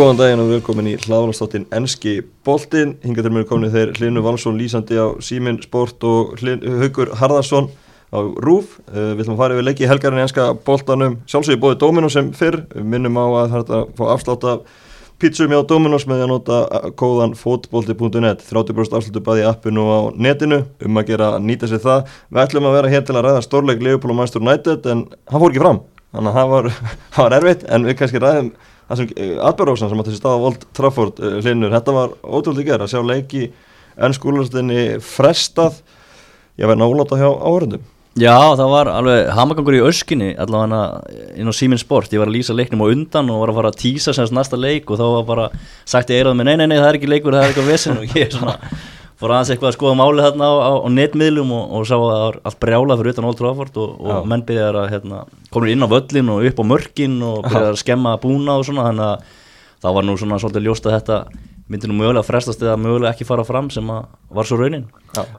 Góðan daginn og velkomin í hlaðvarnastáttin Enski Boltin. Hinga til mér komni þeir Hlinu Valsson lýsandi á Símin Sport og Hlin, Haugur Harðarsson á Rúf. Uh, við ætlum að fara yfir leiki helgarinn í Enska Boltanum. Sjálfsögur bóði Dominos sem fyrr. Minnum á að þetta fá afslátt af pítsum hjá Dominos með að nota kóðan fotbolti.net. 30% afsláttu bæði appinu á netinu um að gera að nýta sér það. Við ætlum að vera hér til að ræða stórleik Leopold og Manchester United en hann fór ekki fram. Þannig að það var, var erfitt en við kannski ræðum það sem atbyrðarósan sem átti þessi stað á Old Trafford uh, hlinur, þetta var ótrúlega gera að sjá leiki enn skúlastinni frestað. Ég verði náláta hjá áhörundum Já, það var alveg hamagangur í öskinni allavega inn á Simin Sport. Ég var að lýsa leiknum á undan og var að fara að týsa semst næsta leik og þá var bara sagt ég eirað með nei, nei, nei, það er ekki leikur, það er eitthvað vesen og ég er svona fór aðeins eitthvað að skoða málið þarna á, á, á netmiðlum og, og sá að það var allt brjálað fyrir utan Old Trafford og, og menn byrjar að hérna, komur inn á völlin og upp á mörkin og byrjar að skemma búna og svona þannig að það var nú svona svolítið ljóst að þetta myndi nú mögulega frestast eða mögulega ekki fara fram sem að var svo raunin.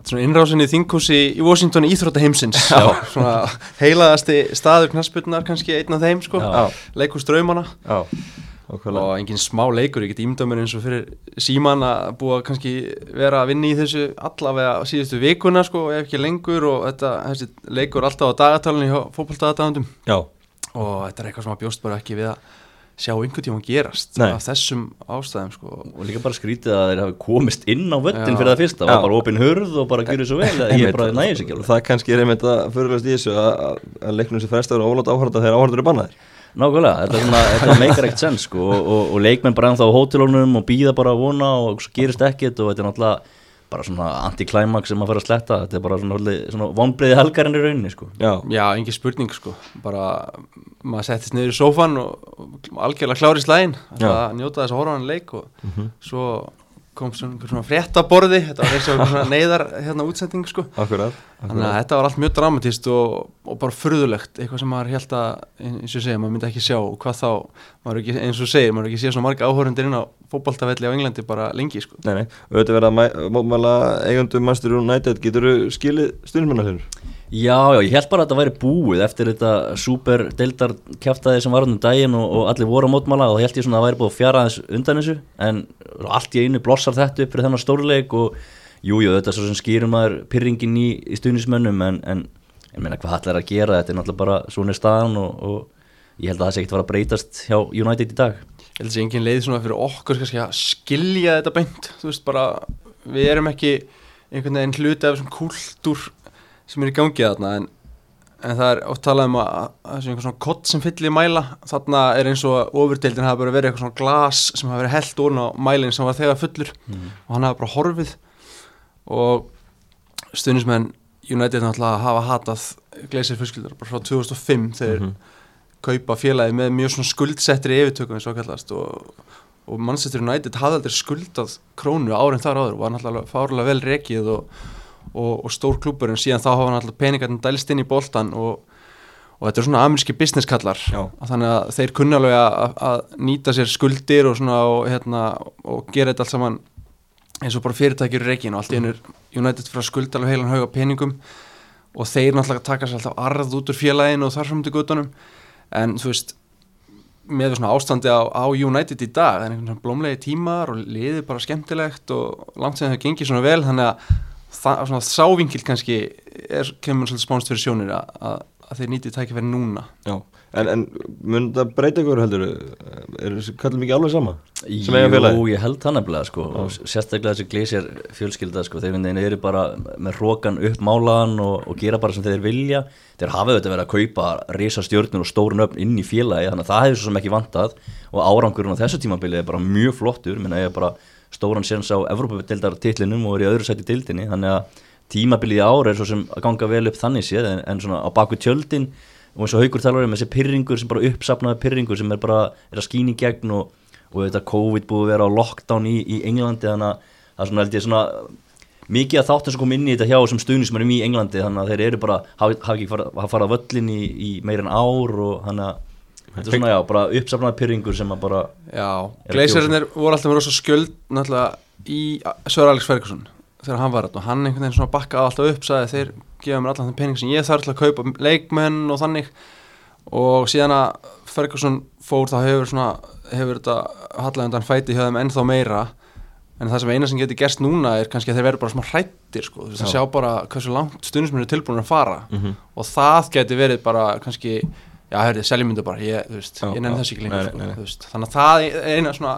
Svona innrásinni þingkúsi í Washington Íþrótta heimsins svona heilaðasti staður knasputnar kannski einn af þeim sko, leikust draumana. Já Okkurlega. og engin smá leikur, ég get ímdömur eins og fyrir síman að búa kannski vera að vinna í þessu allavega síðustu vikuna sko, ef ekki lengur og þetta, þessi leikur alltaf á dagatalunni hjá fókbaltadagatagandum og þetta er eitthvað sem að bjóst bara ekki við að sjá einhvern tíma gerast Nei. af þessum ástæðum sko. og líka bara skrítið að þeir hafi komist inn á vöttin fyrir það fyrsta, það var bara opinn hörð og bara gjur þessu vel, ég er bara nægis ekki það kannski er einmitt að fyrirlega í þessu að, að leiknum sem frestar og ólátt áhörða þegar áhörður er bannaðir Nákvæmlega, þetta, svona, þetta meikar ekkert sens sko, og, og, og leikmenn bara ennþá á hótelónum og býða bara að vona og svo gerist ekkert og þetta er náttúrulega bara svona anti-climax sem að fara að sletta þetta er bara svona, svona vonbreiði helgarinn í rauninni sko. Já, Já engin spurning sko bara maður settist niður í sófan og, algjörlega klári slægin að njóta þess að horfa hann leik og mm -hmm. svo kom svona, fréttaborði þetta var eins og svona neyðar hérna útsending sko. Akkurat, akkurat. þannig að þetta var allt mjög dramatist og, og bara furðulegt eitthvað sem maður held að eins og segja, maður myndi ekki sjá. Hvað þá, ekki, eins og segir, maður ekki sé svona marga áhörundir inn á fókbaltafelli á Englandi bara lengi sko. Nei, nei, auðvitað verða mótmæla eigundum Master United, getur þú skilið stundmennarlegur? Já, já, ég held bara að þetta væri búið eftir þetta super deildar kæftæði sem var um daginn og, og allir voru á mótmála og þá held ég svona að það væri búið að fjara aðeins undan þessu en allt í einu blossar þetta upp fyrir þennan stórleik og jújú, jú, þetta er svo sem skýrum aður pyrringin í, í stuðnismönnum en, en ég meina hvað allir að gera, þetta er náttúrulega bara svona staðan og, og ég held að það sé ekkert að fara að breytast hjá United í dag. Ég held að það sé engin leið svona fyrir okkur kannski að skilja þetta beint, þú veist bara við erum ekki einhvern veginn hluti af þessum kúltúr sem er í gangið þarna en, en það er oft talað um að það er svona kott sem fyllir mæla þarna er eins og ofurdeildin hafa bara verið eitthvað svona glas sem hafa verið held úr á mælinn sem var þegar fullur mm. og hann hafa bara horfið og stundismenn United náttúrulega hafa hatað Gleisir fyrskildar bara frá 2005 þegar mm -hmm. kaupa félagi með mjög svona skuldsettri yfirtökum eins og kallast og, og Manchester United hafði aldrei skuldað krónu árin þar áður og var náttúrulega fárlega vel rekið og og, og stór klúpur en síðan þá hafa hann alltaf peningarnir dælst inn í boltan og, og þetta er svona ameríski business kallar þannig að þeir kunna alveg að, að nýta sér skuldir og, svona, hérna, og gera þetta allt saman eins og bara fyrirtækjur í reygin og allt í ennur United fyrir að skulda alveg heilan hauga peningum og þeir náttúrulega taka sér alltaf arð út úr félaginu og þar fram til guttunum en þú veist með svona ástandi á, á United í dag það er einhvern svona blómlegi tímar og liði bara skemmtilegt og langt sem það gengir svona vel þannig að það, svona sávingil kannski er, kemur svolítið spánst fyrir sjónir að, að, að þeir nýtið tækja verið núna. Já, en, en mun það breyta ykkur heldur? Er þessi kallum ekki alveg sama? Jú, ég held það nefnilega sko sérstaklega þessi glísjar fjölskylda sko, þeir eru bara með hrókan upp málaðan og, og gera bara sem þeir vilja. Þeir hafa auðvitað verið að kaupa reysa stjórnur og stórun upp inn í félagi þannig að það hefur svo sem ekki vantað. Og árangurinn á þessu tímabilið er bara mjög flottur, minna ég er bara stóran séns á Evrópadeildartitlinum og er í öðru sæti dildinni þannig að tímabilið í ára er svo sem að ganga vel upp þannig séð en, en svona á baku tjöldin og eins og haugur talar um þessi pyrringur sem bara uppsapnaði pyrringur sem er bara er að skýni gegn og, og þetta COVID búið að vera á lockdown í, í Englandi þannig að það er svona held ég svona mikið að þáttum sem kom inn í þetta hjá sem stuðnismennum í Englandi þannig að þeir eru bara hafa haf ekki farað að fara völlin í, í meirinn ár og þannig að Þetta er svona, já, bara uppsafnaði pyrringur sem að bara Já, gleisarinnir voru alltaf verið svo skjöld náttúrulega í Sör Alex Ferguson þegar hann var þetta og hann einhvern veginn svona bakkaði alltaf upp sagði þeir gefa mér alltaf þenn penning sem ég þarf til að kaupa leikmenn og þannig. Og síðan að Ferguson fór þá hefur svona hefur þetta hallega undan fæti hjá þeim ennþá meira. En það sem eina sem getur gerst núna er kannski að þeir verður bara smá hrættir sko, þú veist að Já. sjá bara hversu langt stundismenn er tilbúin að fara. Mhm. og það getur verið bara kannski já, hörðu, seljumyndu bara, ég, þú veist, Já, ég nefn já. þess ekki lengur sko, nei. þú veist, þannig að það er eina svona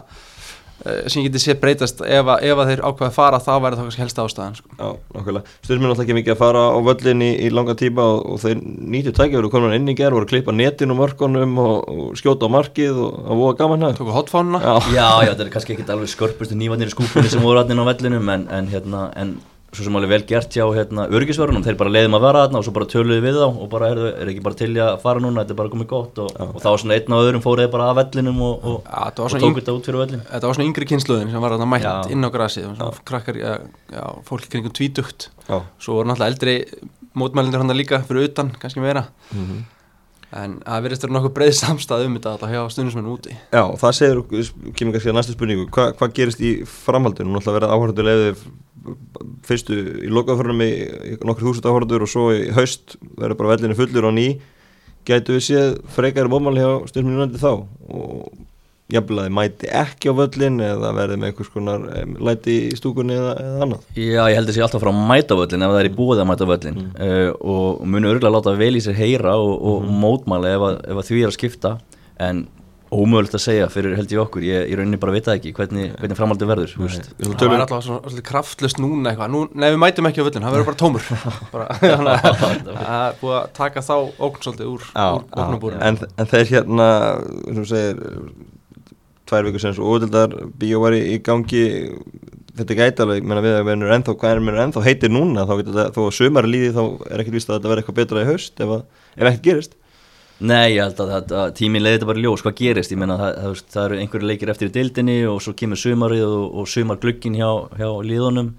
uh, sem ég geti séð breytast ef, að- ef að þeir ákveða að fara þá væri það kannski helsta ástæðan sko. Já, nákvæmlega. Stundum er náttúrulega ekki mikið að fara á völlin í, í langa tíma og, og þeir nýttu tækja verið komin inn í gerð, voru að klippa netin og mörkunum og, og skjóta á markið og að voða gaman það. tóku hotfánuna Já, Já, já, þetta er kannski ekkit alveg skörpustu nývarnir í skúpunni sem voru allir á vellinum en, en, hérna, en svo sem alveg vel gert hjá hérna, örgisvörunum, þeir bara leiðum að vera þarna og svo bara töluðu við þá og bara er, er ekki bara til í að fara núna, þetta er bara komið gott og, og þá var svona einn og öðrum fóruði bara að vellinum og, og, var og tók yng- þetta út fyrir vellin Þetta var svona yngri kynsluðin sem var þarna mætt Já. inn á grasið. Og svona krakkar, já, já, fólk kringum tvítugt. Já. svo voru náttúrulega eldri mótmælindur hann líka fyrir utan, kannski meira. Mhm. en það verðist vera nokkuð breið samstæð um þetta alltaf hjá stundismenn úti. Já, það segir, kemur kannski að næstu spurningu, Hva, hvað gerist í framhaldinu? Nú ætla að vera áhörðu leiðið fyrstu í lokaðförnum í, nokkur þúsund áhörður og svo í haust verður bara vellinu fullur og ný. Gætu við séð frekar mómæli hjá United þá? Og jafnvel að þið mæti ekki á völlin eða verði með einhvers konar læti í stúkunni eða, eða annað. Já, ég held að sé alltaf frá að mæta völlin ef það er í búið að mæta völlin uh, og munu örgulega láta vel í sér heyra og, og ef, að, ef að því er að skipta. En ómögulegt að segja fyrir held ég okkur. Ég, ég rauninni bara veit það ekki hvernig, hvernig framhaldið verður. Við að það var alltaf svona, svona kraftlust núna eitthvað. Nú, nei við mætum ekki á völlin, það verður bara tómur. Að það er búið að taka þá ógn svolítið úr, úr ógnabúrinu. En, en þeir hérna sem segir tvær vikur sem svo óvöldar bíó var í, gangi. Þetta gæti alveg, ég meina við að við erum ennþá hvað er mér ennþá heitir núna þá getur þetta, þó að sumar líði þá er ekkert víst að þetta verði eitthvað betra í haust ef, að, ef ekkert gerist Nei, ég held að, að, að tíminn leiði þetta bara í ljós hvað gerist, ég meina það, það, það eru einhverju leikir eftir í deildinni og svo kemur sumarið og, og sumarglöggin hjá, hjá liðunum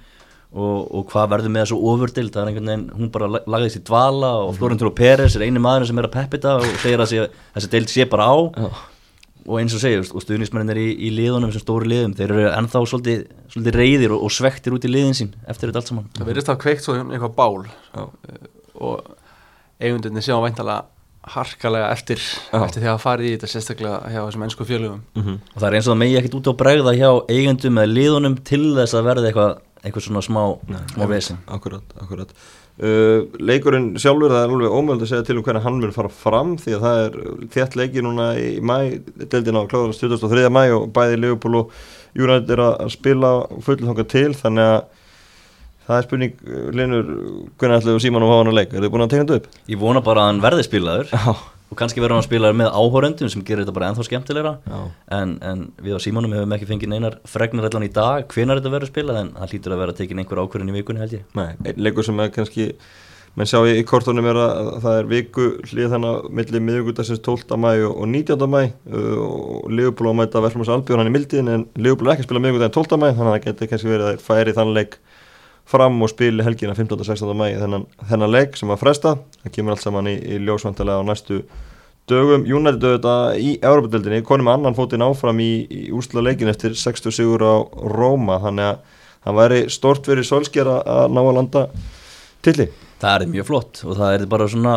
og, og hvað verður með þessu ofurdild, það er einhvern veginn, hún bara lag- lagðist í dvala og Florentino Pérez er eini maður sem er að peppi þetta og segir að sé, þessi deild sé bara á. Já. og eins og segja, og stuðnismennir í, í liðunum sem stóru liðum, þeir eru ennþá svolítið, svolítið reyðir og, og svektir út í liðin sín eftir þetta allt saman. Það verðist að kveikt svo eitthvað bál. Já. og eigundinni sjá væntalega harkalega eftir, Já. eftir því að fara í þetta sérstaklega hjá þessum ennsku fjölugum mm og það er eins og það megi ekkert út á bregða hjá eigendum eða liðunum til þess að verða eitthvað eitthvað svona smá, smá vesen Akkurat, akkurat uh, Leikurinn sjálfur, það er alveg ómöld að segja til um hvernig hann mun fara fram því að það er þétt leiki núna í mæ deildin á kláðast 23. mæ og bæði Leopold og Júrætt er að spila fullið þangað til þannig að það er spurning, Linur hvernig ætlaðu Síman að hafa hann að leik, er þið búin að tegja hann upp? Ég vona bara að hann verði spilaður Já, og kannski verður hann spilaður með áhórendum sem gerir þetta bara ennþá skemmtilegra en, en við á Símanum hefum ekki fengið neinar fregnar allan í dag hvenar þetta verður spilað en það hlýtur að vera tekin einhver ákvörðin í vikunni held ég nei, einn leikur sem er kannski menn sjá í, í kortunum er að það er viku hlið þannig að milli miðugudagsins 12. mæ og, og 19. mæ og Leopold á að mæta Verflumars Albjörn hann í mildin en Leopold er ekki að spila miðugudaginn 12. mæ þannig að það getur kannski verið að færi þann leik fram og spili helgina 15. og 16. mæ þennan, þennan leik sem að fresta það kemur allt saman í, í ljósvantilega á næstu dögum United auðvitað í Európa-döldinni konum annan fótinn áfram í, í úrsla leikin eftir 60 sigur á Róma þannig að það væri stort verið solskjara að ná að landa tilli Það er mjög flott og það er bara svona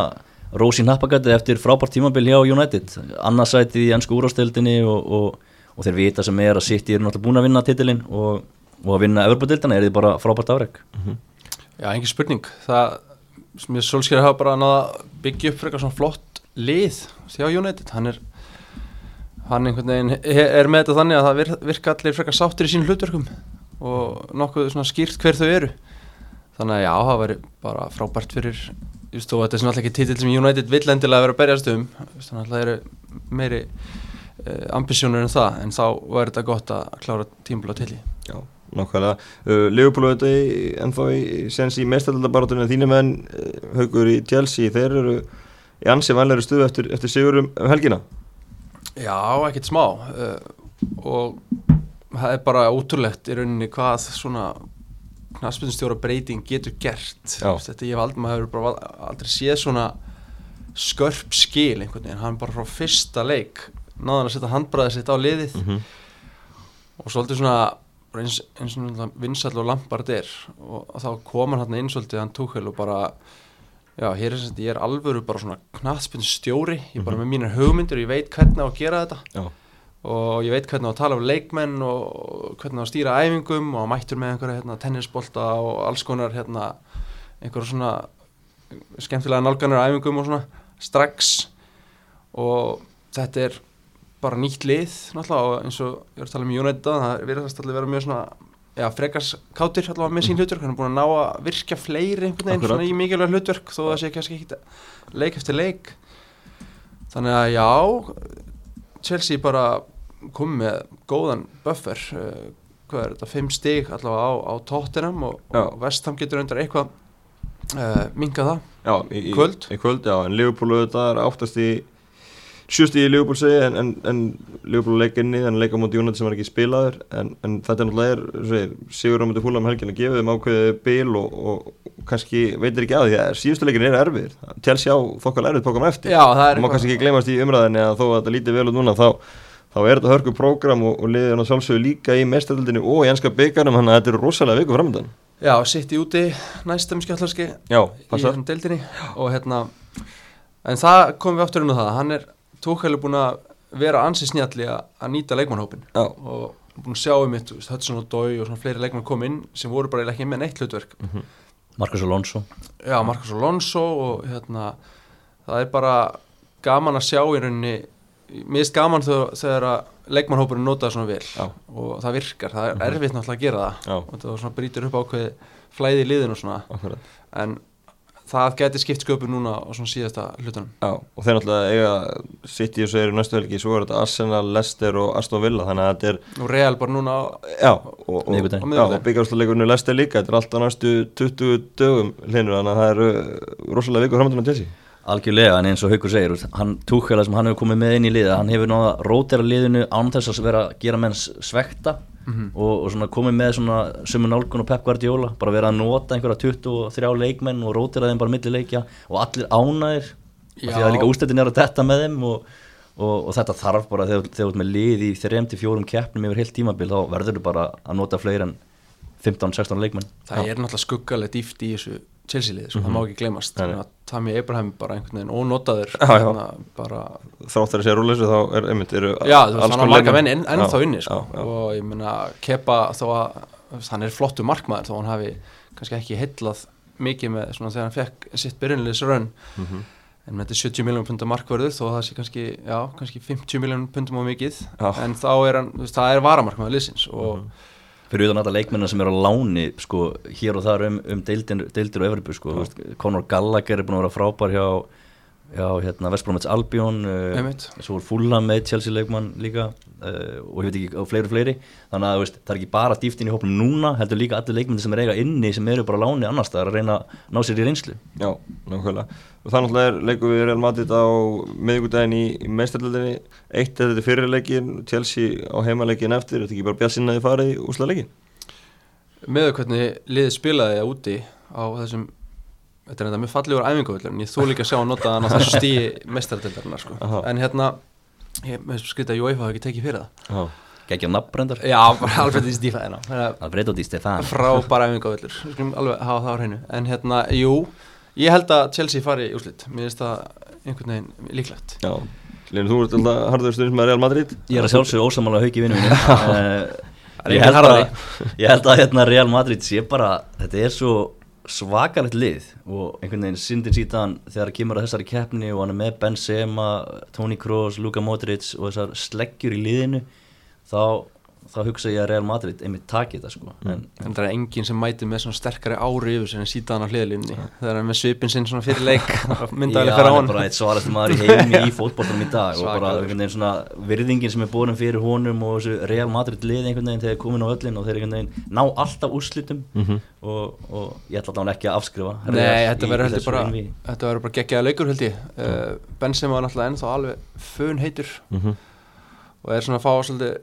rósi nappagæti eftir frábært tímabil hjá United annarsætið í ennsku úrástöldinni og, og, og þeir vita sem er að City eru náttúrulega búin að vinna titilinn og, og að vinna Evropadildina er því bara frábært afreg Já, engin spurning. Það sem ég svolskjæri hafa bara að byggja upp frekar svona flott lið hjá United, hann er hann einhvern veginn er með þetta þannig að það vir- virka allir frekar sáttir í sínum hlutverkum og nokkuð svona skýrt hver þau eru. Þannig að já, það væri bara frábært fyrir just þó að þetta er svona alltaf ekki titill sem United vill endilega vera að berjast um þannig að það eru meiri uh, ambisjónur en það, en þá væri þetta gott að klára tímabla til í Já, nákvæmlega. Uh, Leopold auðvitað í, ennþá í sens í mestaröldabarátunni þínu menn uh, haugur í Chelsea, þeir eru í ansi vanleiri stuðu eftir, eftir sigurum um helgina. Já, ekkert smá. Uh, og það er bara ótrúlegt í rauninni hvað svona knaspinstjóra breyting getur gert. Já. þetta ég hef aldrei, maður hefur bara aldrei séð svona skörp skil einhvern veginn, hann bara frá fyrsta leik náðan að setja handbræðið sitt á liðið. -hmm. og svolítið svona eins, eins og vinsall og lampart er. Og, þá kom hann inn svolítið hann tókvel og bara Já, hér er sagt, ég er alvöru bara svona knaðspinn stjóri, ég er bara með mínar hugmyndir og ég veit hvernig á að gera þetta. Já, og ég veit hvernig á að tala um leikmenn og hvernig á að stýra æfingum og mættur með einhverja hérna, tennisbolta og alls konar hérna, einhverja svona skemmtilega nálganir á æfingum og svona strax. Og þetta er bara nýtt lið náttúrulega og eins og ég var að tala um United það verðast allir vera mjög svona já, frekars kátir allavega með sín hlutverk. Hann er búin að ná að virkja fleiri einhvern veginn svona í mikilvæg hlutverk þó það sé kannski ekki leik eftir leik. Þannig að já Chelsea bara kom með góðan buffer uh, hvað er þetta, fimm stig allavega á, á Tottenham og, og Vestham getur undir eitthvað uh, minga það. Já í, í, Kvöld? Í kvöld, já, en Liverpool auðvitað er áttast í sjösti í Liverpool segi en, en, en Liverpool leik inni, þannig leika mútið United sem var ekki spilaður en, en þetta er náttúrulega er, sigur á mútið fúla um helgin að gefa þeim ákveðið bil og, og kannski veitir ekki að því að síðustu leikin eru erfið Chelsea á þokkal erfið tókum eftir. Já, er og má kannski ekki glemast í umræðinni að þó að þetta lítið vel út núna þá, þá er þetta hörku prógram og, og liðið hann sjálfsögur líka í mestaröldinni og í ennska byggarum þannig að þetta eru rosalega viku framöndan Já, sitt í úti næstum skjallarski Já, í þessum deildinni og hérna en það komum við aftur á það hann er tókæli búin að vera ansi snjalli að nýta leikmannhópin og búin að sjá um mitt Hudson og Dói og svona fleiri leikmann kom inn sem voru bara ekki með neitt hlutverk. Marcus Alonso. Já, Marcus Alonso og hérna það er bara gaman að sjá í rauninni mér finnst gaman þegar, að leikmannhópurinn notaði svona vel. Já. og það virkar, það er erfitt náttúrulega að gera það. Já. og það brýtur upp ákveði flæði í liðinu og svona. Akkurat. en það geti skipt sköpun núna á svona síðasta hlutunum. Já, og þeir náttúrulega eiga City og segir næstu helgi, svo er þetta Arsenal, Leicester og Aston Villa, þannig að þetta er og Real bara núna á já, og, og, og byggjarsleikurinn Leicester líka, þetta er alltaf næstu 20 dögum hlinur, þannig að það eru rosalega vikur framöndan að Chelsea Algjörlega, en eins og Haukur segir hann túkjala sem hann hefur komið með inn í liða hann hefur náða rótera liðinu án þess að vera að gera menn svekta og, og svona komið með svona sömu nálgun og Pep Guardiola, bara vera að nota einhverja 23 leikmenn og rótera þeim bara milli leikja og allir ánæðir því að líka ústættin er að detta með þeim og, og, og þetta þarf bara þegar þegar þú ert með lið í 3-4 keppnum yfir heilt tímabil þá verður þú bara að nota fleiri en 15-16 leikmenn það er náttúrulega skuggalega dýft í þessu Chelsea liði, sko, það má ekki glemast þannig að Tammy Abraham bara einhvern veginn ónotaður Já, já. bara, þrátt þegar að segja rúleysu þá er einmitt eru já, þú veist, alls hann á konar marga leikmenn. menn enn, ennþá Já, inni sko. já, já. og ég meina Kepa þó að hann er flottu markmaður þó hann hafi kannski ekki heillað mikið með svona þegar hann fekk sitt byrjunliðs rönn Mhm. en með þetta er 70 miljónum pundar markvörður þó að það sé kannski, já, kannski 50 miljónum pundum á mikið Já. en þá er hann, það er varamarkmaður liðsins og Mhm. Fyrir utan alla leikmennar sem eru á láni sko, hér og þar um, um deildir, deildir og Evropu sko, Conor Gallagher er búin að vera frábær hjá, hjá hérna, Vestbromets Albion uh, svo er Fulham með Chelsea leikmann líka uh, og ég veit ekki, og fleiri fleiri. Þannig að veist, það er ekki bara dýftin í hópnum núna heldur líka allir leikmennar sem er eiga inni sem eru bara á láni annars það er að reyna að ná sér í reynslu. Já, nákvæmlega. Og það náttúrulega er leikum við Real Madrid á miðvikudaginn í, í meistarleikinni eitt er þetta fyrirleikin, Chelsea á heimaleikin eftir, þetta ekki bara bjassin að þið farið í úslaleikin með hvernig liðið spilaði á þessum þetta er enda mjög fallegur æfingavöllur en ég þú líka að sjá að nota hann á þessu stíi mestardeldarinnar sko. Aha. en hérna ég með skrita að UEFA hafa ekki tekið fyrir það. Já, geggja nafnbrendar já, alveg því stífa þennan Alfredo Di Stefan frábæra æfingavöllur. Við skulum alveg hafa það á hreinu. En hérna, jú, ég held að Chelsea fari í úslit mér finnst það einhvern veginn líklegt. Já. Linu, þú ert alltaf harður stundins með Real Madrid. Ég er að sjálfsögðu ósamála hauki vinnu er Ég held að. Ég held að hérna Real Madrid sé bara Þetta er svo svakalegt lið og einhvern veginn syndin síðan þegar kemur að þessari keppni og hann er með Benzema, Toni Kroos, Luka Modric og þessar sleggjur í liðinu þá, þá hugsa ég að Real Madrid einmitt taki þetta sko. En en það er enginn sem mætir með svona sterkari ári yfir sem en síta hann á hliðlinni það er með svipin sinn svona fyrir leik. Myndaðilega Já, fyrir á hann hann er bara eitt svarasti maður í heimi í fótboltanum í dag og bara Svakalegur. einhvern veginn svona virðingin sem er borin fyrir honum og þessu Real Madrid lið einhvern veginn þegar þeir komin á öllin og þeir einhvern veginn ná alltaf úrslitum. Mhm. og, og ég ætla allavega ekki að afskrifa Nei, þetta verður bara bara geggjaða leikur held ég. Uh, Benzema var náttúrulega ennþá alveg fön heitur Mhm. og er svona að fá svolítið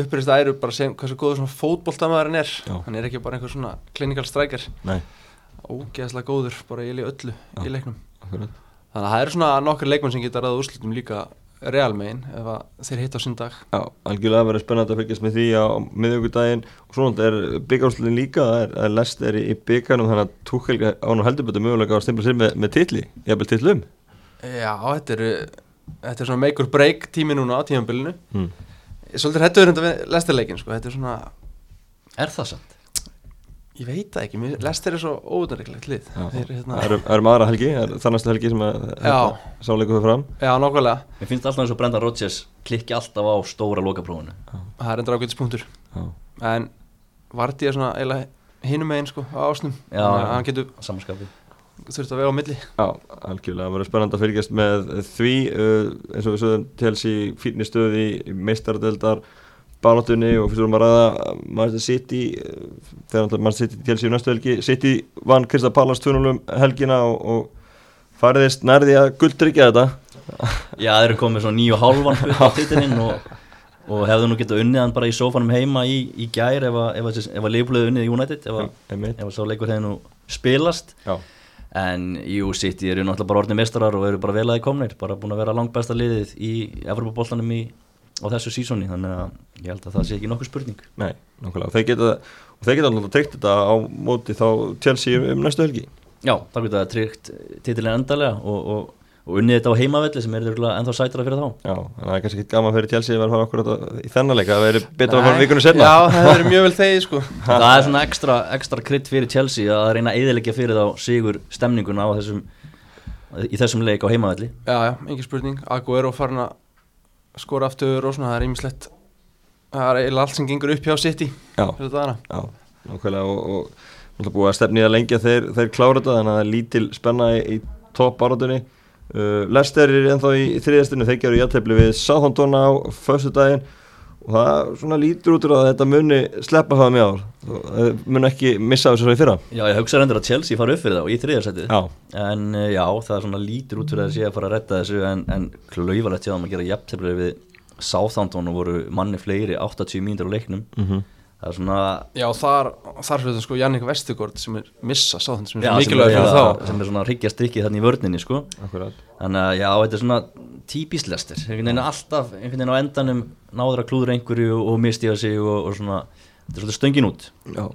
upprýst æru bara sem hversu góður svona fótboltamaðurinn er. Já. hann er ekki bara einhver svona clinical striker. Nei, ógeðslega góður bara í öllu Já. í leiknum. Akkurat. Þannig að það eru svona nokkur leikmenn sem geta ræða úrslitum líka Real megin ef þeir hitt á sinn dag. Já, algjörlega verður spennandi að fylgjast með því á miðugudaginn og svona er byggjárslun líka, það er, er Lester í byggjarnum þannig að Tuchel án og heldur betur mögulega að stimpla sér með, með titli, jafnvel titlum Já, þetta er, þetta er svona make or break tími núna á tímanbylunu hmm. Ég er svolítið hættuður þetta við Lesterleikin sko, þetta er svona, Er það sant? ég veit það ekki, mér- Lester er svo óutanreiklegt lið. Þeir, hérna, Það eru er um aðra helgi, það er það næstu helgi sem að sáleiku fyrir fram. Já, nákvæmlega, Mér finnst alltaf eins og Brendan Rodgers klikki alltaf á stóra lokaprófunu það er endur ágætispunktur Já, En Vardí er svona eiginlega hinum megin sko á ásnum. Já. Hann getur samanskapi þurft að vera á milli. Já, algjörlega, það verður spennandi að fylgjast með því uh, eins og við sögum Chelsea fínni stöði í meistaradeldar barátunni og fyrst vorum að ræða Manchester City uh, þegar náttúrulega Manchester City Chelsea í næstu helgi. City vann Krista Pallas 2-0 um helgina og, og fariðist nærði að guldryggja þetta. Já, þeir eru komið svona nýju hálfan upp á titilinn og, og hefðu nú getað unnið hann bara í sófanum heima í, í gær ef að, Leifblöðu unnið United ef að, Einmitt. ef að svo leikur hefði nú spilast. Já, en jú, City eru náttúrulega bara orðin mestrar og eru bara vel aðeins komnir bara búin að vera langt besta liðið í Evropaboltanum í, á þessu sísóni þannig að ég held að það sé ekki nokkuð spurning. Nei, nákvæmlega. Og þeir geta, og þeir geta alltaf tryggt þetta á móti þá Chelsea um, næstu helgi. Já, það getur það tryggt titilin endalega og, og, og unnið þetta á heimavelli sem er ennþá sætara fyrir þá. Já, þannig að það er kannski ekki gaman fyrir Chelsea að vera að fara okkur þetta í þennan leika, það verður betra að fara vikunum setna Já, það verið mjög vel þegið sko. Það er svona ekstra, ekstra krydd fyrir Chelsea að reyna að eðilegja fyrir þá sigur stemninguna á þessum, í þessum leik á heimavelli. Já, já, engin spurning. Aguero farin að skora aftur og svona, það er ýmislegt. Það er eiginlega allt sem gengur upp hjá City Já, Já, nákvæmlega. Og, og það uh, Lester er ennþá í þriðastinu þeir gerur játefli við Southampton á föstu daginn og það svona lítur út úr að þetta muni sleppa hafa mjög ár. Það muni ekki missa þessu svo í fyrra. Já, ég hugsa reyndir að Chelsea fara upp fyrir þá í þriðarsætið Já, En uh, já, það svona lítur út fyrir að sé að fara að retta þessu en, en klauvalegt þeim að gera jafntefnilega við Southampton og voru manni fleiri 80 mínútur á leiknum. Mm Það er svona Já, þar, þar fyrir sko Jannik Vestigård sem er missa sá þannig sem er mikilvæg fyrir já, þá. sem er svona hryggja strikkið þannig í vörninni sko. akkurat. Þannig að já, þetta er svona típist lestir. Einhvern veginn alltaf, einhvern veginn á endanum náður að klúður einhverju og, og mistiða sig og, og svona, þetta er svolítið stöngin út. Já,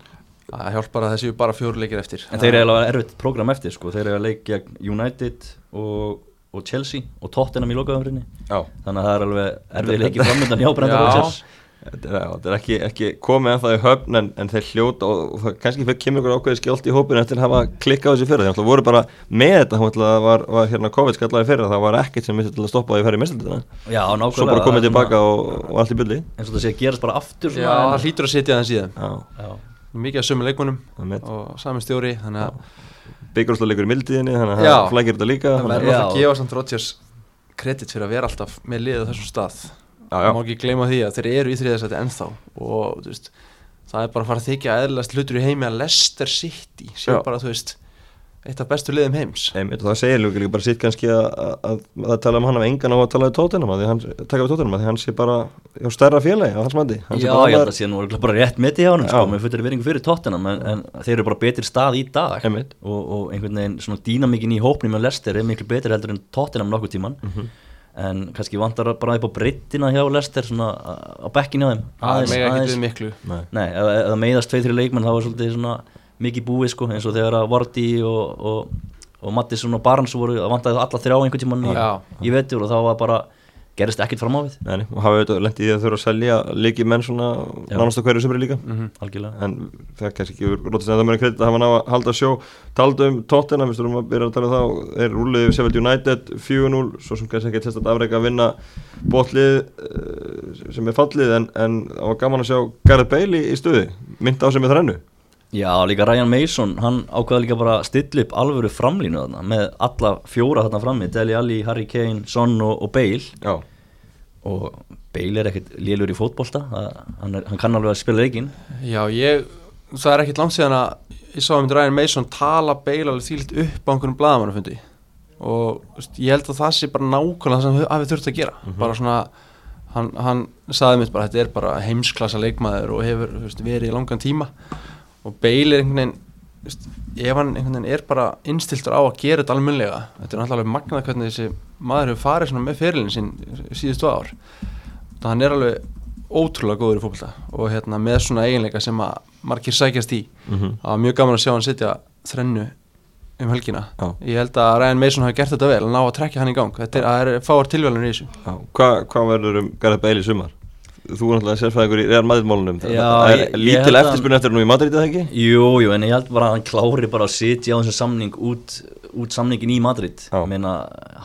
Það hjálpar að þessi bara fjóru leikir eftir. En þeir eru alveg erfitt program eftir sko. þeir eru að leikja United og, og Chelsea og Tottenham í lokaðumrinni já. Þannig að það er alveg erfið leikið framöndan hjá Brendan Já. Rodgers Þetta er, þetta er ekki, ekki komið en það í höfn en, en þeir hljóta og, og það kannski fyrir kemur ykkur ákveði skjólt í hópinu eftir að hafa klikkað á þessu fyrir náttúrulega voru bara með þetta hún ætlaði að var, var hérna COVID skallaði fyrir það var ekkert sem mitt til að stoppa að ég færi í nákvæmlega svo bara það komið tilbaka og, og allt í bylli eins og það sé að gerast bara aftur Já, svona, það hlýtur að sitja þannig síðan Já, já. Mikið að sömu það mitt og sami stjóri að Byggjurúsleikur í mildiðinni þannig að það flækir þetta líka það Já. fyrir Það má ekki gleyma því að þeir eru í þriðasæti ennþá og veist, það er bara að fara að þykja eðlast hlutur í heimi að Leicester City sé Já. bara, þú veist, eitt af bestu liðum heims einmitt og það segir líka líka bara sitt kannski að, að, að, tala um hann af engan á að tala um tóttunum að því hann, taka við tóttunum að því hann sé bara hjá stærra félagi á hans mandi hann sé Já, ég held að sé nú bara rétt mitt í honum sko, með fullir veringu fyrir tóttinam en, en þeir eru bara betri stað í dag Einmitt. og, og einhvern veginn svona dýnamíkin í hópnum með Lester er miklu betri heldur en tóttinam nokkuð tíman Mhm. En kannski vantar bara upp á breyttina hjá Lester svona á bekkinu á þeim. Það er mega aðeins- ekkert við miklu. Nei. Nei, ef það meiðast tveið, þrjum leikmenn þá er svolítið svona mikið búið sko eins og þegar að Vardy og, og, og Mattisson og Barnes voru að vantaði alla þrjá einhvern tímann í, í vetur og þá var bara gerist ekkert fram á við. Nei, og hafa auðvitað lent í því að þurfa að selja leiki menn svona nánast á hverju sömri líka. Mhm. algjörlega. En það er kannski ekki rótast en það mér kredit að hafa ná að halda sjó. Taldu um tóttina, við stundum að byrja að tala um þá. Þeir rúliði við Sheffield United 4-0 svo sem kannski ekki testa að afreika að vinna botlið uh, sem er fallið en, það var gaman að sjá Gareth Bale í, í stuði, mynd á sem er þrennu Já, líka Ryan Mason, hann ákveða líka bara að stilla upp alvöru framlínu þarna með alla fjóra þarna frammi, Deli Alli, Harry Kane, Son og, og Bale. Já, og Bale er ekkert lélur í fótbolta það- hann, er, hann kann alveg að spila leikinn. Já, ég, það er ekkert langt síðan að ég sá um Ryan Mason tala beila alveg þýlt upp á einhvernum blaðamannafundi. Og þú veist, ég held að það sé bara nákvæmlega það sem hann hafi þurft að gera. Bara svona, hann, hann saði mitt bara þetta er bara heimsklassa leikmaður og hefur veist, verið í langan tíma og Bale er einhvern veginn veist, ef hann einhvern veginn er bara innstiltur á að gera þetta almennilega þetta er náttúrulega magnað hvernig þessi maður hefur farið með fyrirlin sín síðustu ár þannig að hann er alveg ótrúlega góður í fólkvölda og hérna með svona eiginleika sem að margir sækjast í Mhm. það var mjög gaman að sjá hann sitja þrennu um helgina Já. ég held að Ryan Mason hafi gert þetta vel að ná að trekja hann í gang þetta er, er fáar tilvælunar í þessu Já, Hva, hvað verður um Gareth Bale í sumar? Þú er náttúrulega sérfæðingur í Real Madrid-málunum Það er lítil að- eftirspunni eftir nú í Madrid eða ekki? Jú, jú, en ég held bara að hann klári bara að sitja á þessum samning út, út samningin í Madrid. Meina,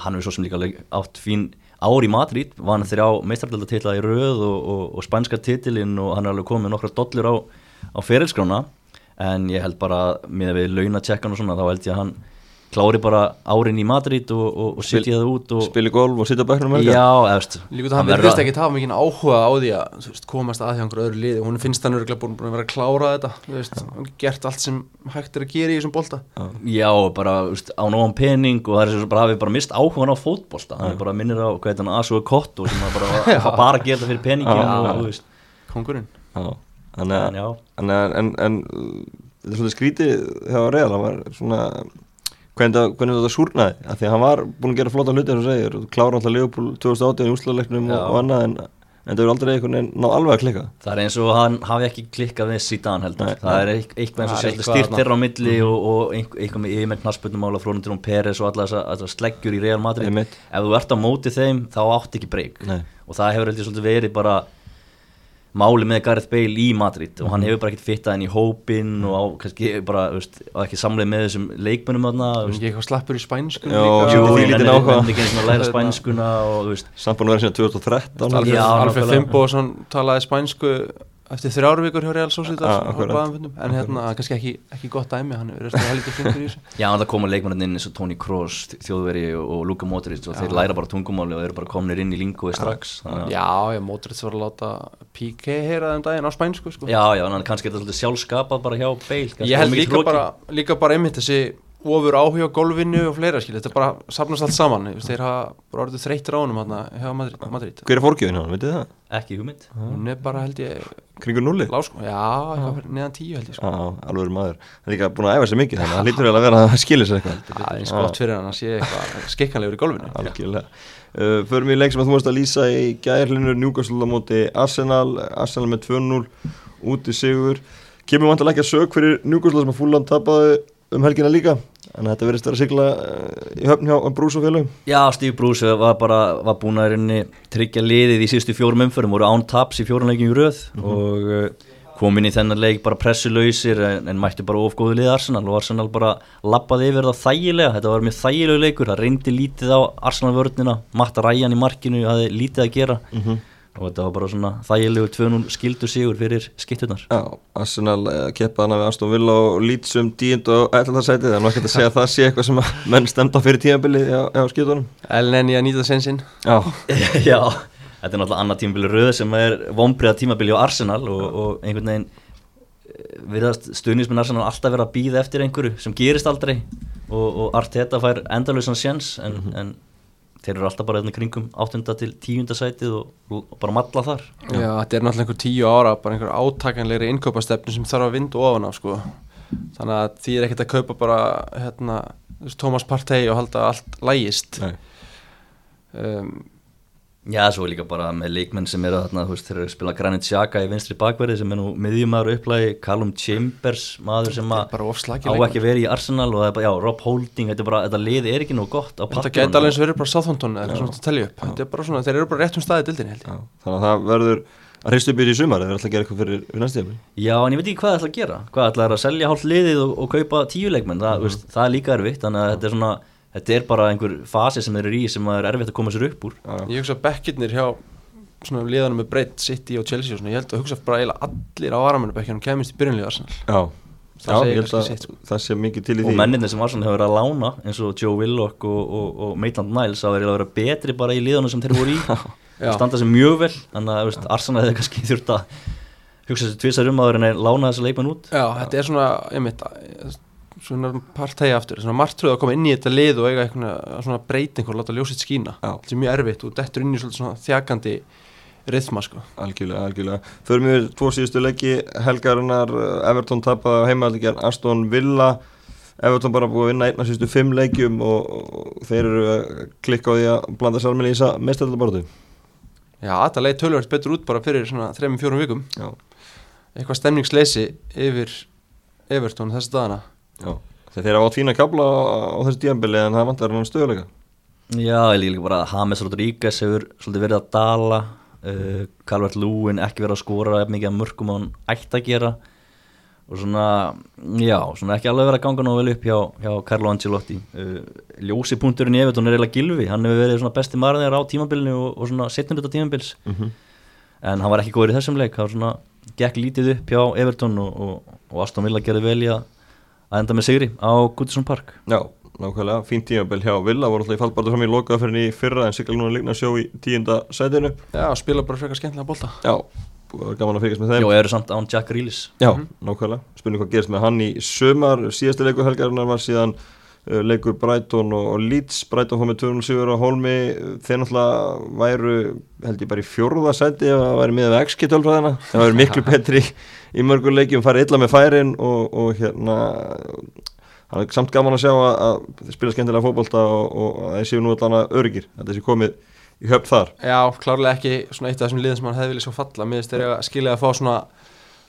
hann hefur svo sem líka átt fín ár í Madrid vann þrjá meistardöldatitla í röð og, og, og spænska titilinn og hann er alveg komið nokkra dollur á, á ferilskrána. En ég held bara með við launatjekkan og svona þá held ég að hann klári bara árin í Madrid og, og, og sitja það út og, Spili golf og sitja á bekknum Já, eftir Líka það hann verðist ekki hafa mikið áhuga á því að þú veist, komast að því einhverju öðru liði. Hún finnst hann örgulega búin, búin að vera að klára þetta þú veist, hann gert allt sem hægt er að gera í þessum bolta. Já, bara úst, á nógan pening og það er sem bara hafi bara mist áhugan á fótbolta. Hann er bara minnir á hvað heit hann Asu Kotto sem að bara, bara að gera þetta fyrir peningin Já. og þú veist. Kongurinn Já, Þannig en að já, en, en, en þetta er svolítið skrítið hjá Real, hann var svona hvernig, þetta súrnaði? Af því að hann var búin að gera flotta hluti og segir. Og klára alltaf Leopold 2018 í úrslagleiknum og, og annað en, en það er aldrei einhvern veginn náð alveg að klikka. Það er eins og hann hafi ekki klikkað við Zidane heldur. Nei, það er eit- eitthvað eins og Það sérst eitthvað styrt þeirra á milli og, og einhver- eitthvað með yfirmenn knassbundumála frónundur um Peres og alla þessar sleggjur í Real Madrid. Einmitt. ef þú ert á móti þeim þá átt ekki breyk og það hefur heldur svolítið verið bara máli með Gareth Bale í Madrid og hann hefur bara ekkert fittað inn í hópin og á, kannski bara, þú veist, á ekki samleið með þessum leikmönnum þarna þú hann veist. ekki eitthvað slappur í spænsku Já, Jú, ég lítinn nenni áhuga. nenni ekki eins og að læra spænskuna og að vera síðan 2013 Alfred. Fimboðsson talaði spænsku eftir þrjár vikur hjá Real Sociedad Ah, en hérna kannski ekki, ekki gott dæmi, hann er heldur flinkur í þessu. Já, það koma leikmennir inn eins og Toni Kroos, Þjóðveri og, Luka Modric og þeir læra bara tungumáli og eru bara komnir inn í lingói strax. Já, já, Modric var að láta Piqué heyra þeim daginn á spænsku sko. Já, já, en kannski er þetta svolítið sjálfskapað bara hjá Bale Ég held líka bara, líka bara einmitt þessi ofur áhuga golfinu og fleira skil, þetta er bara safnast allt saman, þeir hafa bara orðið þreyttir á honum hérna hjá Madrid, Madrid. hver er fórgjöfin hann, veitir það? Ekki hugmynd hún er bara held ég kringur nulli? lásko, já, eitthvað fyrir neðan tíu held ég sko. Já, alveg maður hann er líka búin að æfa sér mikið þannig að hann lítur vel að vera að skilja sér eitthvað það er eins gott fyrir hann að sé eitthvað skikkanlegur í golfinu algjörlega uh, förum í leik sem að þú varst að lýsa í gærlinur Newcastle á móti Arsenal Arsenal með 2-0 úti sigur kemur vantilega ekki að sög fyrir Newcastle sem að fúlan tapaði um helgina líka en þetta verðist vera að sigla uh, í höfn hjá Brús og félögum Já, Steve Bruce var bara var búin að reyni tryggja liðið í síðustu fjórum umförum voru án taps í fjórum leikin í röð og uh, kom inn í þennan leik bara pressulausir en, en mættu bara ofgóðu liðið Arsenal og Arsenal bara lappaði yfir það þægilega. Þetta var mjög þægilegu leikur, það reyndi lítið á Arsenal vörnina, Matta Ræjan í markinu hafði lítið að gera og þetta var bara svona þægilegu 2-0 skildu sigur fyrir skiptunar Já, Arsenal uh, keppa hana við Aston Villa og Leeds um 10. og 11. sætið það er ekkert að segja að það sé eitthvað sem menn stemta fyrir tímabilið hjá, hjá skiptunum. Ellen í að nýta sensinn Já, Já, þetta er náttúrulega annað tímabili röð sem er vonbreiða tímabili á Arsenal og, og einhvern veginn eh, virðast stuðnisminn Arsenal alltaf vera að býða eftir einhverju sem gerist aldrei. Og, og Arteta fær endalösan sjens en, en þeir eru alltaf bara hérna kringum 8. til 10. sætið og, og bara matla þar Já, þetta er náttúrulega einhver tíu ára bara einhver átakanlegri innkaupastefnu sem þarf að vinda ofan á sko. þannig að því er ekkert að kaupa bara hérna, Thomas Partey og halda allt lægist nei um, Já, svo er líka bara með leikmenn sem eru þarna, þú veist, þeir eru að spila Granit Xhaka í vinstri bakverði sem er nú miðjumæður upplægi Callum Chambers, maður sem þetta að er á ekki verið í Arsenal og það er bara, já, Rob Holding, þetta, er bara, þetta liði er ekki nú gott á Þetta pappírunum. gæti alveg eins verið bara Southampton eða eitthvað svona að telja upp. Þetta er bara svona, þeir eru bara rétt um staðið dildinni held ég. Já, þannig að það verður að hristu byrja í sumar eða er alltaf að gera eitthvað fyrir, fyrir næstu tíma Já, en ég veit ekki hvað það ætla að gera. Hvað ætla að selja hálft liðið og, og kaupa tíu leikmenn? Það, Mhm. veist, það er líka erfitt Þannig að þetta er svona Þetta er bara einhver fasi sem þeir eru í sem er erfitt að koma sér upp úr. Ég hugsa að bekkirnir hjá svona liðanum með breytt City og Chelsea og svona, ég held að hugsa bara eiginlega allir á varamennu bekkjunum kemist í byrjunlið Arsenal. Já, Já ég held að sitt, sko. það sé mikið til í Og því. menninir sem Arsenal hefur verið að lána eins og Joe Willock og, og, og Maitland Niles það verið að vera betri bara í liðanum sem þeir voru í. Já. Það standa sem mjög vel Þannig að veist, Arsenal hefur kannski þurft að hugsa sér tvisar um að lána þessi leikmenn út. Já, þetta er svona, einmitt svona partægi aftur, svona martröð að koma inn í þetta lið og eiga eitthvað svona breyting og láta ljósitt skína þetta er mjög erfitt og dettur inn í svona þjakandi rithma sko Algjörlega, algjörlega. Förum við tvo síðustu leiki, helgarinnar, Everton tapaði á heimaðalíkjar, Aston Villa, Everton bara búið að vinna einna síðustu fimm leikjum og, og þeir eru að klikka á því að blanda sálminni í þessa mestaröldabortu. Já, þetta leið tölvöld betur út bara fyrir svona 3-4 vikum Já, eitthvað stemningsleysi yfir Everton þessi dagana já. Þeir eru átt fína kabla á, á þessu díambili en það vantar hann stöðuleika. Já, ég líka bara að James Rodríguez hefur svolítið verið að dala uh, Calvert Lúin ekki verið að skora jafn mikið að mörgum á hann ætti að gera. Og svona, já, svona ekki alveg verið að ganga nógu vel upp hjá, hjá Carlo Ancelotti. Uh, Ljósi punkturinn í Evertón er eiginlega gilvi, hann hefur verið svona besti marðir á tímabilinu og, og svona setnur þetta tímabils. Mm en hann var ekki góður í þessum leik. Var svona, gekk lítið upp hjá Evertón og, og, og Aston Villa gerði vel í að enda með sigri á Goodison Park. Já, nákvæmlega, fín tímabil hjá Villa, voru alltaf í fallbartu fram í lokaðferðin í fyrra en sigla núna líkna sjó í tíunda sætinu. Já, spila bara frekar skemmtilega bolta. Já, gaman að fylgjast með þeim. Jó, eru samt án Jack Grealish. Já, nákvæmlega, spurning hvað gerist með hann í sömar, síðasti leikur helgarinnar var síðan leikur Brighton og, og Leeds, Brighton fór með 207 á Holmi, þeir náttúrulega væru held ég bara í fjórða seti ef það væri miða XG tölfræðina, það væri miklu betri í, mörgur leikjum, farið illa með færin og, og hérna það er samt gaman að sjá að, að þeir spila skemmtilega fótbolta og, og að þeir séu nú allan að öryggir, að þessi komið í höfn þar. Já, klárlega ekki svona eitt af þessum liðum sem hann hefði viljað svo falla. Finnst þeir að skilja að fá svona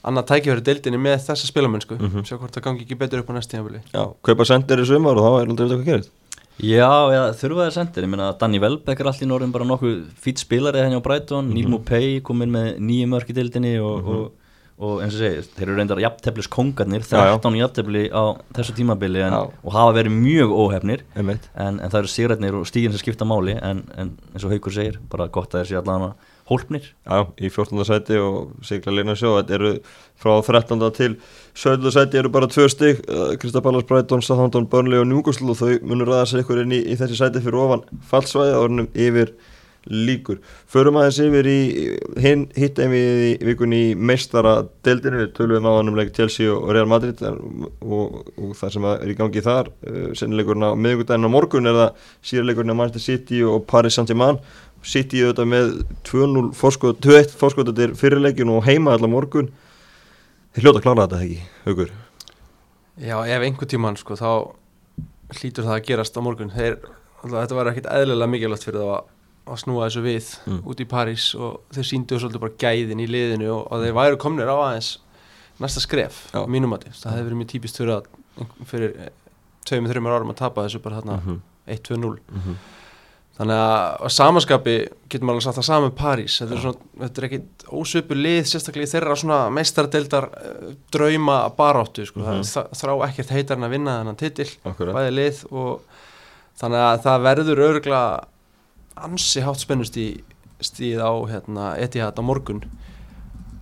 annað tækifæri deildinni með þessa spilamennsku. Mm Mhm. Sjá hvort það gangi ekki betur upp á næst tímabili. Já, kaupa sendir í sömar og þá er aldrei veit hvað gerist. Já, já, þurfa þeir sendir, ég meina Danny Welbeck er allir norðin bara nokkuð fýtt spilari henni á Brighton, Neil Mupay kom inn með nýju mörk í dildinni og, og, og eins og segir, þeir eru reyndar jafnteflis kongarnir, Já, já. 13 jafntefli á þessu tímabili en, og hafa verið mjög óhefnir. En, en það eru sigrætnir og stígin sem skipta máli en, en eins og Haukur segir, bara gott að þeir sé allan að hólpnir Já, í 14. sæti og sigla leina sjó þetta eru frá 13. til 17. sæti eru bara tvö stig Kristaballas, Brighton, Southampton, Burnley og Newcastle og þau munur sig ykkur inn í, í þessi sæti fyrir ofan fallsvæði árunum yfir líkur. Förum aðeins yfir í hinn hitt einvið í vikunni í meistara deildinu, við tölum á hann um leik Chelsea og Real Madrid en, og, og það sem er í gangi þar sennileikurinn á miðugudaginn á morgun er það síðarleikurinn á Manchester City og Paris Saint-Germain City auðvitað með 2-0 fórskot, 2-1 fórskotatir fyrirleikin og heima allar morgun þeir hljóta að klára þetta ekki, Haugur Já, ef einhver tíman sko þá hlýtur það að gerast á morgun Þeir, alltaf, þetta var ekkit eðlilega mikilvægt fyrir það að, að snúa þessu við Mm. út í París og þeir síndu svolítið bara gæðin í liðinu og, og þeir væru komnir á aðeins næsta skref, Já. mínumati það hefði verið mjög típist fyrir að fyrir tveimur, þreimur árum að tapa þessu bara þarna Mhm. 1-2-0 Mhm. Þannig að samanskapi getur maður alveg sagt það saman með París þetta er, svona, þetta er ekkit ósvipu lið sérstaklega í þeirra svona meistaradeildar uh, drauma baráttu sko. Mhm. það þrá ekkert heitar en að vinna þennan titil Akkurat. bæði lið og þannig að það verður örgulega ansi hátt spennust í stíð á hérna, Etihad á morgun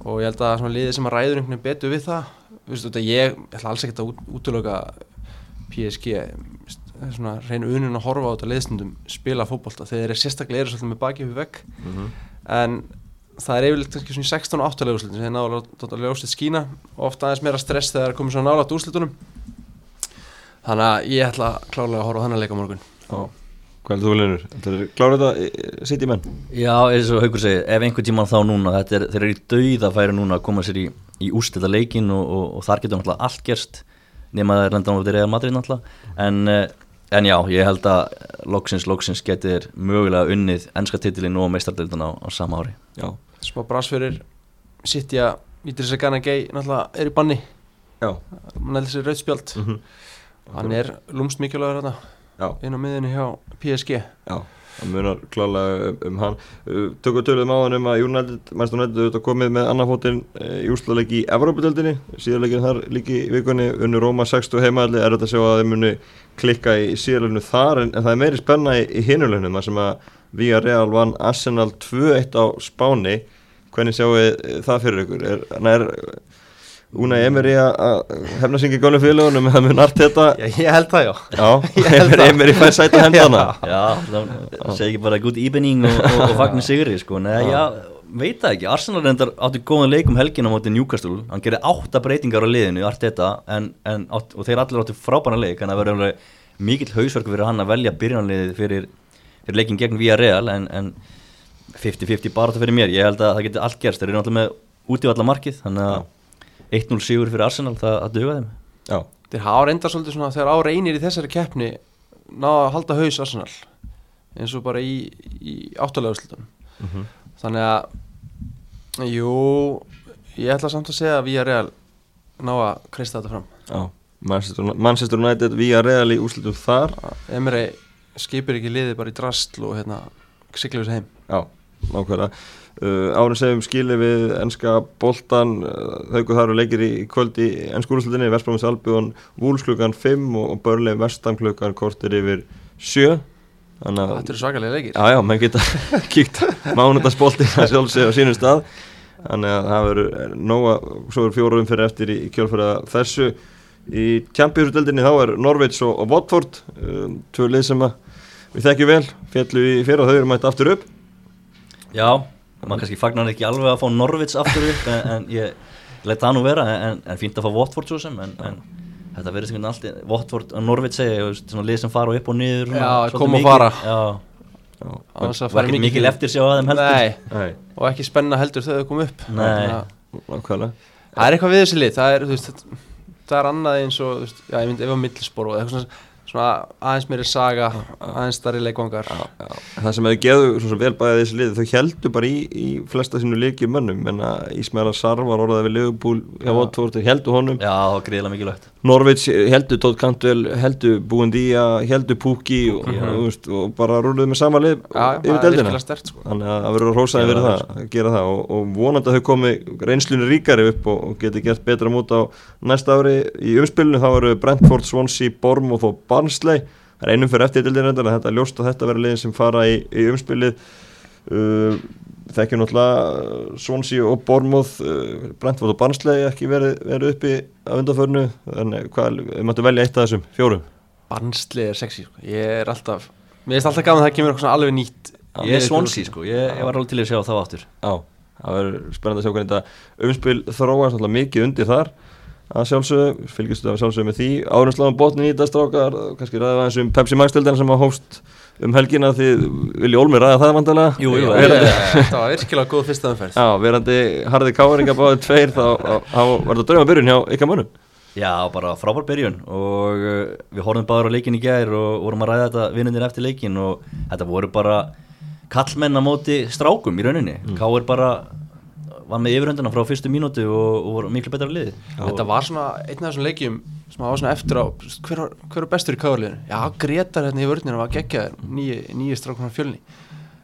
og ég held að svona liðið sem að ræður einhvern veginn betur við það Vistu, þetta, ég ætla alls ekkert að út, útlöka PSG veist, það er svona reynu unin að horfa á þetta liðstundum spila fótbolta þegar þeir sérstaklega eru svolítið með baki við vegg Mhm. en það er yfirleitt kannski svona í 16 og 8 leiguslutin sem að láta ljósið skína og ofta aðeins meira stress þegar það er komið svona nálægt úrslitunum þannig að ég ætla klálega að horfa á þennan leik á morgun Já. Hvað heldur þú Linur? Þetta er klára þetta sitt í menn? Já, eins og Haukur segir, ef einhvern tíman þá núna þetta er, þeir eru í dauða færi núna að koma sér í, í úrstæða leikin og, og, og þar getur náttúrulega allt gerst nema það er reyndan á þetta reyðar Madrid náttúrulega en, eh, en já, ég held að loksins, loksins getur mögulega unnið ennska titilin og meistardeildan á, á sama ári Já. smá brass fyrir Sitja Vítir Sagana Gay náttúrulega er í banni Já. hann heldur sér rauðspjald Mhm. hann er lúmst mikilvægur hérna Já. inn á miðinu hjá PSG Já, það munar klálega um, um hann. Tökum töluðum á hann um að United, Manchester United auðvitað komið með annan fótinn uh, í úrslagleiki í Evrópadeldinni síðarleikin þar líki í vikunni unnu Róma 60 heimaðalli er þetta að sjá að þeim muni klikka í síðarleikinu þar en, en það er meiri spenna í, í hinuleginum þar sem að Villarreal vann Arsenal 2-1 á Spáni. Hvernig sjáu það fyrir ykkur? Er, er Una Emery að hefna syngi góðlega félagunum með það mun art þetta? Já, ég held það já. Já. Emery fær sæta hendana. Já, það segi ekki bara good evening og, og, og fagnar sigri sko. Nei, já, veit það ekki, Arsenal reyndar átti góðan leik um helgina á móti Newcastle. Hann gerði átta breytingar á liðinu Arteta, en, en, átt, og þeir allir átti frábæna leik. En það verður mikill hausverk fyrir hann að velja byrjanliðið fyrir, fyrir leikin gegn Villarreal en, en 50-50 bara þetta fyrir mér, ég held að það geti allt gerst. Þeir eru náttúrulega með útívallamarkið þannig að 1-0 sigur fyrir Arsenal það að duga þeim. Já, Þeir hafa reyndar svolítið svona þegar á reynir í þessari keppni náða að halda haus Arsenal eins og bara í, í áttalega úrslutunum Mhm. þannig að jú, ég ætla samt að segja að við erum ná að kreista þetta fram. Já Manchester, United via Real í úrslitum þar. Emre skipir ekki liðið bara í drastl og hérna siglir þessu heim. Já, nákvæmlega. Uh, Árið segjum skili við enska boltan uh, Hauku þar og leikir í kvöld í ennsku úrslutinni Vestbrámins Albjón Vúls klukkan 5 og, Börli Vestam klukkan kortir yfir 7 Þannig að Þetta eru svakalega leikir. Já, já, menn geta kíkt mánundagsbolti að sjálfsögja á sínum stað. Þannig að það verður nóga, svo er fjóruðum fyrir eftir í, kjálfæra þessu. Í Champions-deldinni þá er Norveits og, Watford um, Tvö lið sem við þekkjum vel Fjallu í fyrir og þau eru mætt aftur upp Já, maður kannski fagnar ekki alveg að fá Norvits aftur upp en, en ég leta það nú vera en, en fínt að fá Watford svo sem en, en þetta verður sem alltaf Watford og Norvits segja, svona lið sem fara upp og niður svona, Já, koma og fara. Já, Já, Á þess að og fara ekki mikil eftir sjá að þeim heldur. Nei, Nei, og ekki spenna heldur þegar þau kom upp. Nei. Það er eitthvað við þessi lið Það er, þú veist, það er annað eins og þú veist, Já, ég myndi ef að millispor og eitthvað svona, svona aðeins meiri saga aðeins starri leikvangar. Það sem hefur geðu svo sem vel bæðið þessi lið þau heldur bara í, í flesta sínu leikjum mönnum. En að Ísmaila Sar var orðað við. Watford, þeir heldur honum. Já, greiðilega mikilvægt. Norvits heldur Todd Cantwell, heldur Búendía, heldur Pukki og, og, og bara rúluðu með sama lið Já, yfir er stert sko. þannig að það verður að rósaði fyrir það, það að gera það. Og, og vonandi að þau komi reynslunni ríkari upp og, geti gert betra múti á næsta ári. Í umspilinu þá eru Brentford, Swansea, Bournemouth og Barnsley það er einum fyrir eftir deildina reyndar en þetta er ljóst að þetta verður liðin sem fara í, í umspilið. Uh, þekkjum náttúrulega uh, Swansea og Bournemouth uh, Brentford og Barnsley ekki verið, verið uppi af undanförnu þannig hvað, við máttu velja eitt af þessum fjórum. Barnsley er sexy sko. Ég er alltaf Mér finnst alltaf gaman að það kemur eitthvað alveg nýtt Ég er Swansea sko, ég, ég var alveg til að sjá þá aftur. Já, það verður spennandi að sjá hvernig þetta umspil þróast alltaf mikið undir þar að sjálfsögðu, fylgjastu af sjálfsögðu með því. Árumsláðan botnin í þetta strákar kannski ræða aðeins um Pepsi Max-dildina sem að hófst um helgina því vilji Olmi ræða það vandalega Jú, jú, verandi, ég- Þetta var virkilega góð fyrsta umferð. Já, verandi harði káringa báðið tveir þá var þetta drauma byrjun hjá ykkar mönnum. Já, bara frábær byrjun og uh, við horfum bara á leikin í gær og vorum að ræða þetta vinnundir eftir leikin og þetta voru bara kallmenn á móti strákum í rauninni. Mm. Káir bara var með yfirhundina frá fyrstu mínútu og, og voru miklu betra liði. Þetta var svona einn af þessum leikjum sem var svona eftir á hver, var- hver er bestur í káðarliðinu? Já, Gretar hérna í vörninu var geggjaður nýji, nýji strákunar fjölni.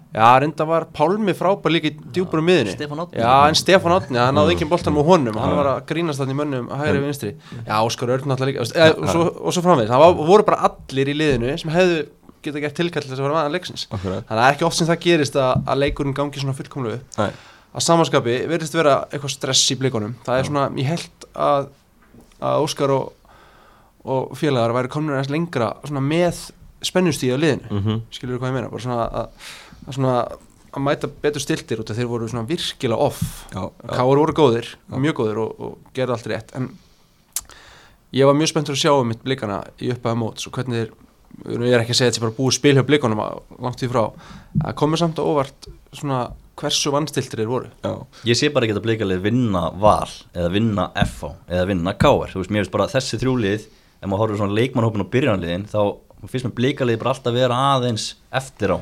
Já, reynda var Pálmi frábær líka í djúpar um miðinni Stefán Árni. Já, en Stefán Átni, hann náði ekki boltan með honum hann var að grínast þannig mönnum að hægri vinstri. Já, Óskar Örn náttúrulega líka eða, og, svo, og svo framvegis, það var, voru bara allir í liðinu sem hefðu geta gert tilkall til þess að vera maður leiksins. Þannig að það er ekki oft sem það gerist að, að leikurinn gangi svona fullkomlu að samanskapi verðist vera eitthvað stress í blikunum. Það er svona, ég held að, að Óskar og, og félagar væri komin aðeins lengra svona með spennustíð á liðinu. Mm -hmm. skilur þú hvað ég meina, bara svona að, að svona að mæta betur stiltir út að þeir voru svona virkilega off. Já, já, Káur voru góðir, mjög góðir og, og gerði allt rétt. En ég var mjög spenntur að sjá um mitt blikana í uppaða mót og hvernig þeir, ég er ekki að segja þetta sé bara búið spil hjá blikunum að- langt í frá. Að komið samt á óvart svona hversu vannstiltir þeir voru. Já, Ég sé bara ekki að blikalið vinna val eða vinna FH eða vinna KR Þú veist, mér finnst bara þessi þrjúlið ef maður horfður svona leikmannhópin og byrjanliðin þá finnst mér blikalið bara alltaf vera aðeins eftir á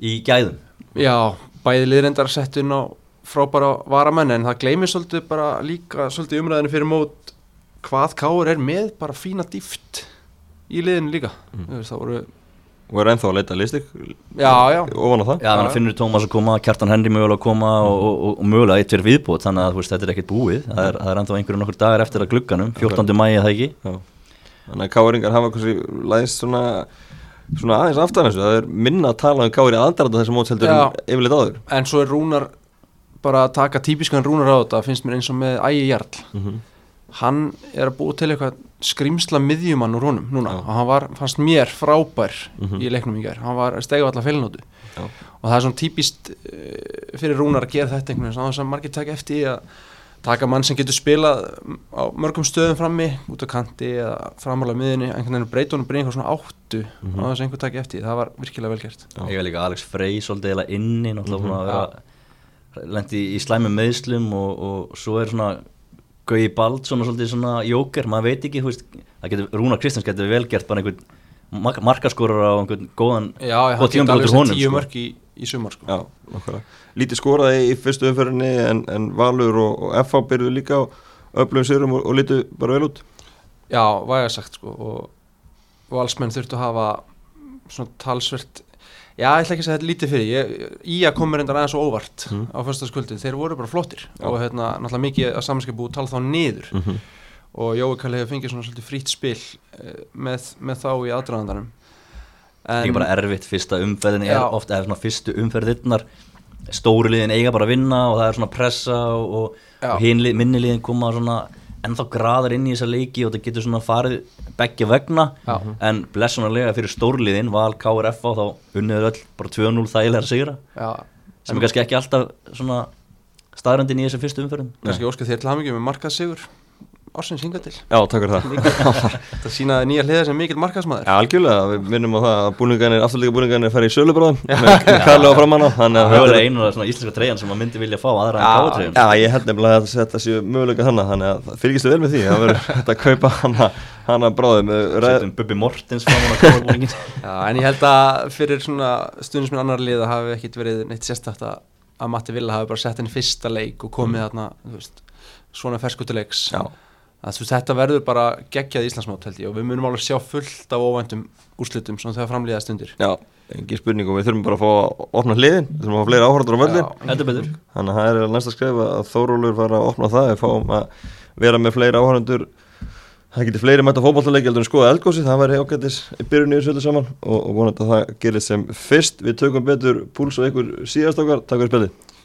í gæðum. Já, bæði liðrendar sett inn á frábæra varamenn en það gleymir svolítið bara líka svolítið umræðinu fyrir mót hvað Káur er með bara fína dýft í liðinu líka. Mm. það voru, og er ennþá að leita listik já, já. Ofan á það? Já, þannig að finnur Tómas að koma, Kjartan Henry mögulega að koma og, og, og, og mögulega eitt fyrir viðbót þannig að þú veist, þetta er ekkert búið. Það er, það er ennþá einhverjum nokkur dagar eftir að glugganum 14. mægi það ekki? Já. Þannig að káringar hafa kannski læðist svona, svona aðeins aftan þessu. Það er minna að tala um kári aðdarða þessum móts heldur Já. en yfirleitt áður. En svo er Rúnar bara að taka típiskan Rúnar á þetta finnst mér eins og með Ægi Jarl. Mm hann að skrimsla miðjumann úr honum núna. Og hann var, fannst mér frábær Mhm. í leiknum í gær, hann var stegu allar feilnótu og það er svona típist uh, fyrir Rúnar að gera þetta einhvern veginn svona sem margir taka eftir í að taka mann sem getur spilað á mörgum stöðum frammi út á kanti eða framála miðinni einhvern veginn bara í eitthvað svona átt burtu Mhm. á þess að einhver taki eftir, það var virkilega vel gert. Já. Ég var líka Alex Frey svolítið eða inni náttúrulega að vera lendi í slæmi meðslum og, og svo er svona Gauði Bald svona svolítið svona jóker, maður veit ekki, þú veist, það getur, Rúnar Kristjáns getur vel gert bara einhvern mark markaskorur á einhvern góðan Já, Góð hann geti alveg honum, tíu sko. mörg í, í sumar sko. Já, nokkvæmlega. Lítið skoraði í fyrstu umferðinni en, en Valur og, og FH byrjuðu líka á öflugum sérum og, og lítu bara vel út. Já, væga sagt sko og valsmenn þurftu að hafa svona talsvert Já, ég ætla ekki að segja þetta lítið fyrir. Ég, Í að koma reyndar aðeins og óvart Mhm. á fyrstaskvöldið, þeir voru bara flottir Já. og hérna, náttúrulega mikið að samanskipbú tala þá niður. Mm -hmm. og Jói Kalli hefur fengið svona svolítið frýtt spil eh, með, með þá í aðdraðandanum ekki bara erfitt, fyrsta umferðin er ofta, eða svona fyrstu umferðirnar stóru liðin eiga bara að vinna og það er svona pressa og, og, minni liðin koma svona ennþá graðar inn í þessa leiki og það getur svona farið beggja vegna. Já. en blessunarlega fyrir stórliðin Val, KRF á þá unniður öll bara 2-0 þægilega að sigra. Já, sem er kannski ekki alltaf svona staðröndin í þessu fyrstu umferðin kannski óska þér til hamingjum með markaðsigur Ársins hinga til. Já, takk fyrir það. Það sínaði nýja hliða sem mikill markaðsmaður. Já, algjörlega, við minnum á það að búningarnir, afturleika búningarnir fer í sölubráðum með Karli á framann á, þannig að það er einu svona íslenska treyjan sem maður myndi vilja fá aðra en Já, káatreyjan. Já, ég held nefnilega að þetta séu möguleika þannig, þannig að það fylgist vel með því, það verður hægt að kaupa hana, hana bráðum. Ræð, setjum Bubi Mortens fram á káabúningin Já, en ég held að fyrir svona stundisminn annar liða hafi ekkit verið neitt sérstætt að, að Matti Villa hafi bara sett henni fyrsta leik og komið þarna, þú veist, svona ferskutuleiks já, að veist, þetta verður bara geggjað Íslandsmót held ég og við munum alveg sjá fullt af óvæntum úrslitum svona þegar framlýða stundir. Já, engin spurning og við þurfum bara að fá að opna hliðin, við þurfum að fá fleiri áhörður á betur. Þannig að það er næsta skref að Þórólur fara að opna það, við fáum að vera með fleiri áhörður, það getur fleiri mæta fótballtaleiki heldur en skoða eldgósi, það væri ágættis í byrjunni í þessu öllu saman og, og vonandi að það gerir sem fyrst, við tökum betur púls og ykkur síðast okkar, takk fyrir spilið.